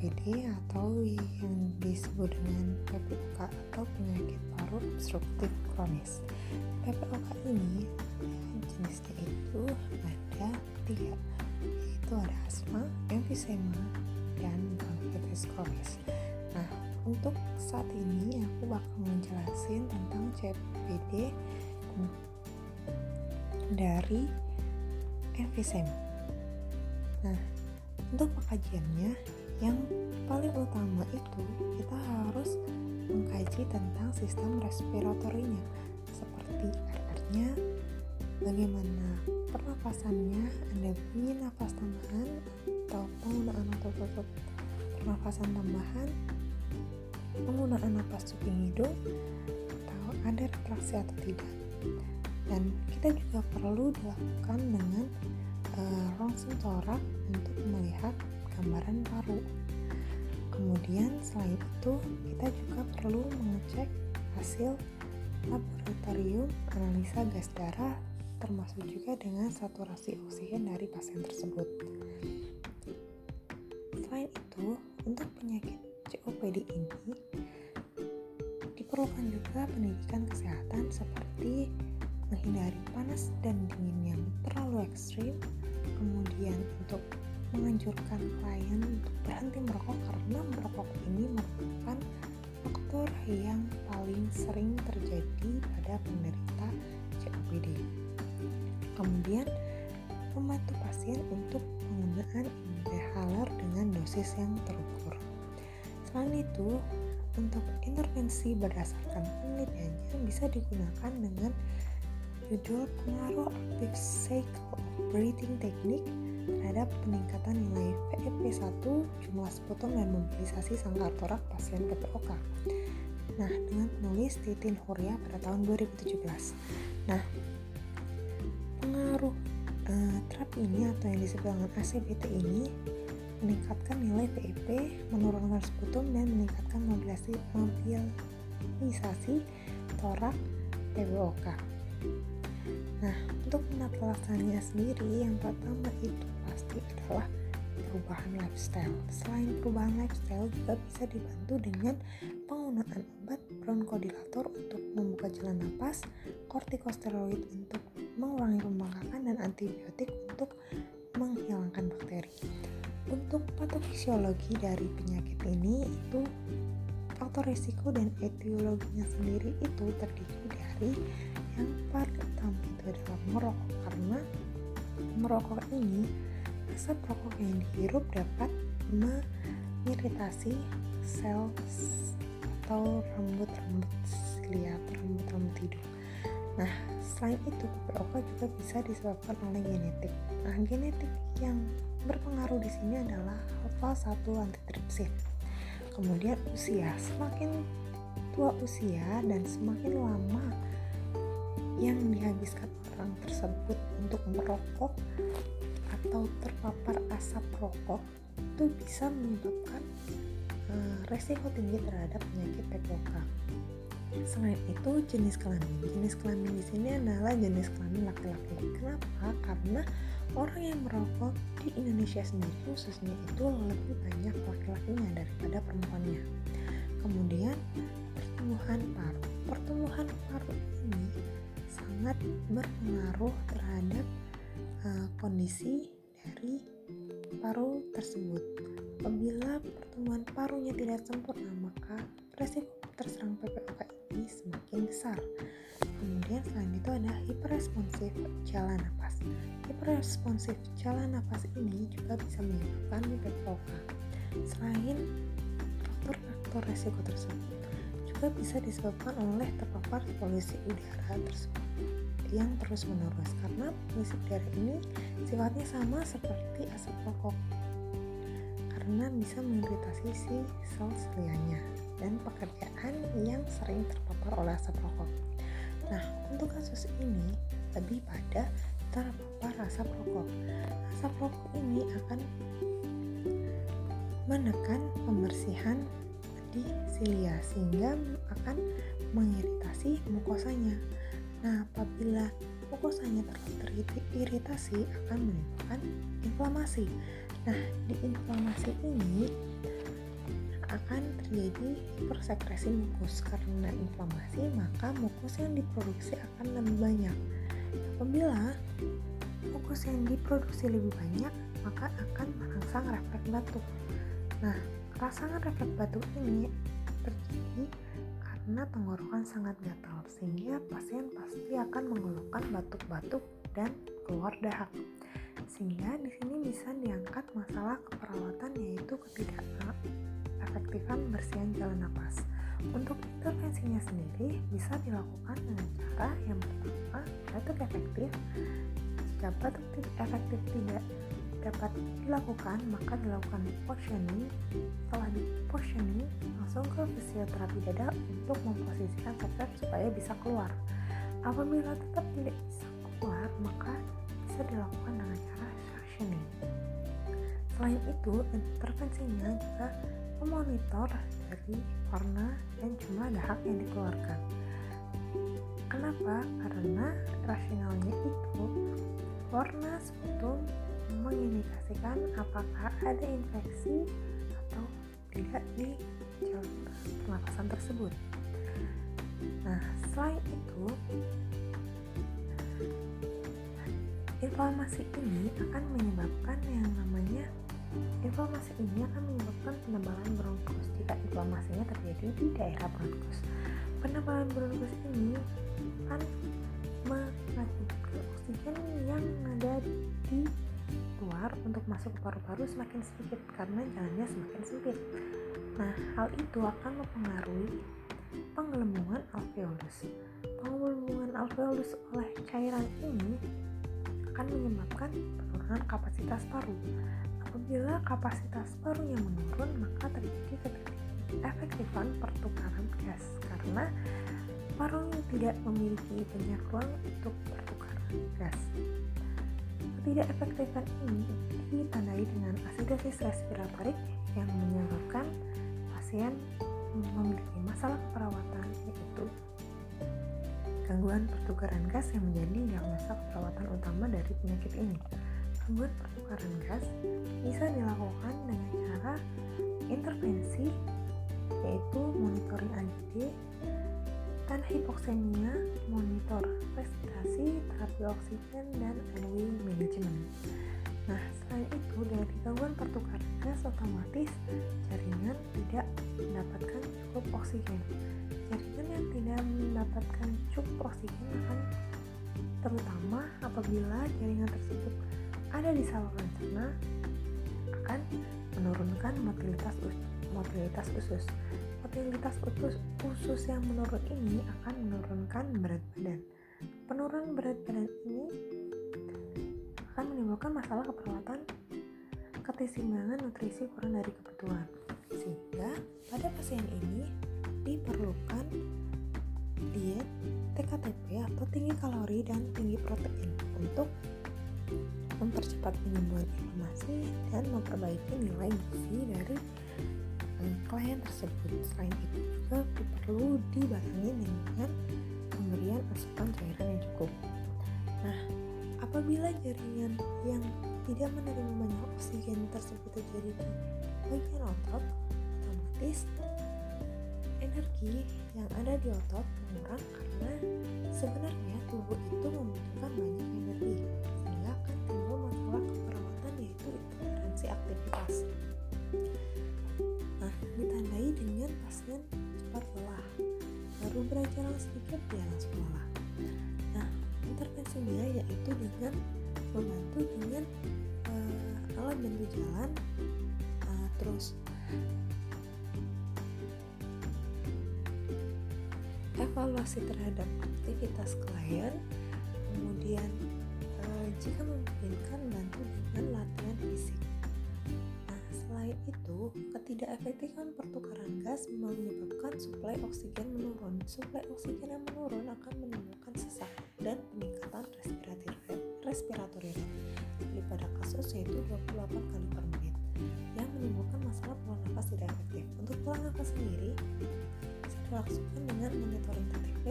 COPD atau yang disebut dengan PPOK atau penyakit paru obstruktif kronis. PPOK ini jenisnya itu ada tiga, yaitu ada asma, emfisema, dan bronkitis kronis. Nah, untuk saat ini aku bakal menjelaskan tentang COPD dari emfisema. Nah, untuk pengkajiannya, yang paling utama itu kita harus mengkaji tentang sistem respiratorinya, seperti RR-nya, bagaimana pernapasannya, ada bunyi nafas tambahan atau penggunaan otot-otot pernapasan tambahan, penggunaan nafas cuping hidung, atau ada retraksi atau tidak. Dan kita juga perlu dilakukan dengan uh, rongsen torak untuk melihat gambaran paru. Kemudian selain itu kita juga perlu mengecek hasil laboratorium analisa gas darah termasuk juga dengan saturasi oksigen dari pasien tersebut. Selain itu, untuk penyakit COPD ini diperlukan juga pendidikan kesehatan seperti menghindari panas dan dingin yang terlalu ekstrim, kemudian untuk menganjurkan klien untuk berhenti merokok karena merokok ini merupakan faktor yang paling sering terjadi pada penderita COPD. Kemudian, membantu pasien untuk penggunaan inhaler dengan dosis yang terukur. Selain itu, untuk intervensi berdasarkan penelitiannya bisa digunakan dengan judul pengaruh aktif cycle breathing technique terhadap peningkatan nilai VEP1, jumlah sputum dan mobilisasi sangkar torak pasien PPOK. Nah, dengan penulis Titin Horia pada tahun 2017. Nah, pengaruh uh, terapi ini atau yang disebut dengan ACBT ini meningkatkan nilai VEP, menurunkan sputum dan meningkatkan mobilisasi mobilisasi torak PPOK. Nah, untuk penatelasannya sendiri, yang pertama itu pasti adalah perubahan lifestyle. Selain perubahan lifestyle juga bisa dibantu dengan penggunaan obat bronkodilator untuk membuka jalan napas, kortikosteroid untuk mengurangi pembengkakan dan antibiotik untuk menghilangkan bakteri. Untuk patofisiologi dari penyakit ini itu faktor risiko dan etiologinya sendiri itu terdiri dari yang paling utama itu adalah merokok karena merokok ini asap rokok yang dihirup dapat mengiritasi sel atau rambut-rambut lihat rambut-rambut hidung. Nah, selain itu PPOK juga bisa disebabkan oleh genetik. Nah, genetik yang berpengaruh di sini adalah alpha 1 antitripsin. Kemudian usia, semakin tua usia dan semakin lama yang dihabiskan orang tersebut untuk merokok atau terpapar asap rokok itu bisa menyebabkan uh, resiko tinggi terhadap penyakit PPOK. Selain itu, jenis kelamin. Jenis kelamin di sini adalah jenis kelamin laki-laki. Kenapa? Karena orang yang merokok di Indonesia sendiri khususnya itu lebih banyak laki-lakinya daripada perempuannya. Kemudian pertumbuhan paru. Pertumbuhan paru ini sangat berpengaruh terhadap uh, kondisi dari paru tersebut. Apabila pertumbuhan parunya tidak sempurna, maka resiko terserang PPOK ini semakin besar. Kemudian selain itu ada hiperresponsif jalan nafas. Hiperresponsif jalan nafas ini juga bisa menyebabkan PPOK. Selain faktor-faktor resiko tersebut, juga bisa disebabkan oleh terpapar polusi udara tersebut yang terus menerus karena polusi udara ini sifatnya sama seperti asap rokok karena bisa mengiritasi si sel selianya dan pekerjaan yang sering terpapar oleh asap rokok. Nah, untuk kasus ini lebih pada terpapar asap rokok. Asap rokok ini akan menekan pembersihan di silia sehingga akan mengiritasi mukosanya. Nah, apabila mukosanya terlalu teriritasi akan menimbulkan inflamasi. Nah, di inflamasi ini terjadi hipersekresi mukus. Karena inflamasi maka mukus yang diproduksi akan lebih banyak. Apabila mukus yang diproduksi lebih banyak maka akan merangsang refleks batuk. Nah rangsangan refleks batuk ini terjadi karena tenggorokan sangat gatal sehingga pasien pasti akan mengeluhkan batuk-batuk dan keluar dahak sehingga di sini bisa diangkat masalah keperawatan yaitu ketidak efektifan bersihan jalan nafas. Untuk intervensinya sendiri bisa dilakukan dengan cara yang pertama batuk efektif. Jika batuk efektif tidak dapat dilakukan maka dilakukan positioning setelah di positioning langsung ke fisioterapi dada untuk memposisikan soket supaya bisa keluar. Apabila tetap tidak bisa keluar maka bisa dilakukan dengan cara suctioning selain itu intervensinya juga memonitor dari warna dan jumlah dahak yang dikeluarkan. Kenapa? karena rasionalnya itu warna sputum mengindikasikan apakah ada infeksi atau tidak di pernapasan tersebut. Nah, selain itu, inflamasi ini akan menyebabkan yang namanya inflamasi ini akan menyebabkan penebalan bronkus jika inflamasinya terjadi di daerah bronkus. Penebalan bronkus ini akan mengakibatkan oksigen yang ada di luar untuk masuk ke paru-paru semakin sedikit karena jalannya semakin sempit. Nah, hal itu akan mempengaruhi penggelembungan alveolus. Penggelembungan alveolus oleh cairan ini akan menyebabkan penurunan kapasitas paru. Apabila kapasitas parunya menurun, maka terjadi efektifan pertukaran gas karena parunya tidak memiliki banyak ruang untuk pertukaran gas. Ketidakefektifan ini ditandai dengan asidosis respiratorik yang menyebabkan pasien memiliki masalah keperawatan yaitu gangguan pertukaran gas yang menjadi diagnosa keperawatan utama dari penyakit ini. Gangguan pertukaran gas bisa dilakukan dengan cara intervensi yaitu monitoring AGD dan hipoksemia, monitor respirasi, terapi oksigen, dan airway management. Nah, selain itu, dari gangguan pertukaran gas otomatis jaringan tidak mendapatkan cukup oksigen. Jaringan yang tidak mendapatkan cukup oksigen akan terutama apabila jaringan tersebut ada di saluran cerna akan menurunkan motilitas motilitas usus Mobilitas usus, usus yang menurun ini akan menurunkan berat badan. Penurunan berat badan ini akan menimbulkan masalah keperawatan keseimbangan nutrisi kurang dari kebutuhan. Sehingga pada pasien ini diperlukan diet TKTP atau tinggi kalori dan tinggi protein untuk mempercepat penyembuhan inflamasi dan memperbaiki nilai gizi dari klien tersebut. Selain itu juga perlu dibarengi dengan pemberian asupan cairan yang cukup. Nah, apabila jaringan yang tidak menerima banyak oksigen tersebut terjadi di bagian otot, otomatis energi yang ada di otot mengurang karena sebenarnya tubuh itu membutuhkan banyak energi sehingga akan timbul masalah keperawatan yaitu intoleransi aktivitas ditandai dengan pasien cepat lelah. Baru berjalan sedikit dia langsung lelah. Nah, intervensinya yaitu dengan membantu dengan uh, alat bantu jalan, uh, terus evaluasi terhadap aktivitas klien, kemudian uh, jika memungkinkan bantu dengan latihan fisik Selain itu, ketidakefektifan pertukaran gas menyebabkan suplai oksigen menurun. Suplai oksigen yang menurun akan menimbulkan sesak dan peningkatan respirator respiratori rate seperti pada kasus yaitu 28 kali per menit yang menimbulkan masalah pola nafas tidak efektif. Untuk pola nafas sendiri bisa dilakukan dengan monitoring TTP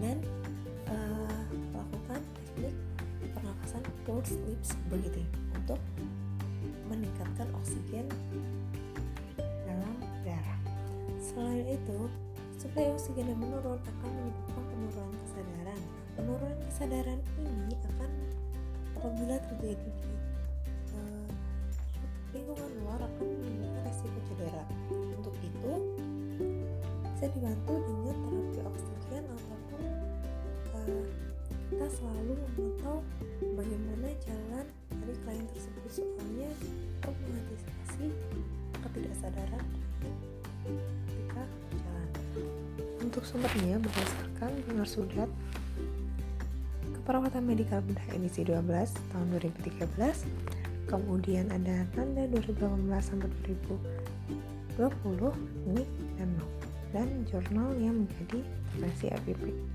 dan uh, melakukan teknik pernafasan pulse lips breathing untuk meningkatkan oksigen dalam darah. selain itu suplai oksigen yang menurun akan menyebabkan penurunan kesadaran. Penurunan kesadaran ini akan apabila terjadi di uh, lingkungan luar akan menimbulkan resiko cedera. Untuk itu bisa dibantu dengan terapi oksigen ataupun uh, kita selalu memantau bagaimana jalan dari klien tersebut. Soalnya mengantisipasi ketidaksadaran ketika jalan untuk sumbernya berdasarkan Benar Sudat Keperawatan Medikal Bedah edisi 12 tahun 2013 kemudian ada tanda 2018 sampai 2020 ini dan no dan jurnal yang menjadi referensi APP.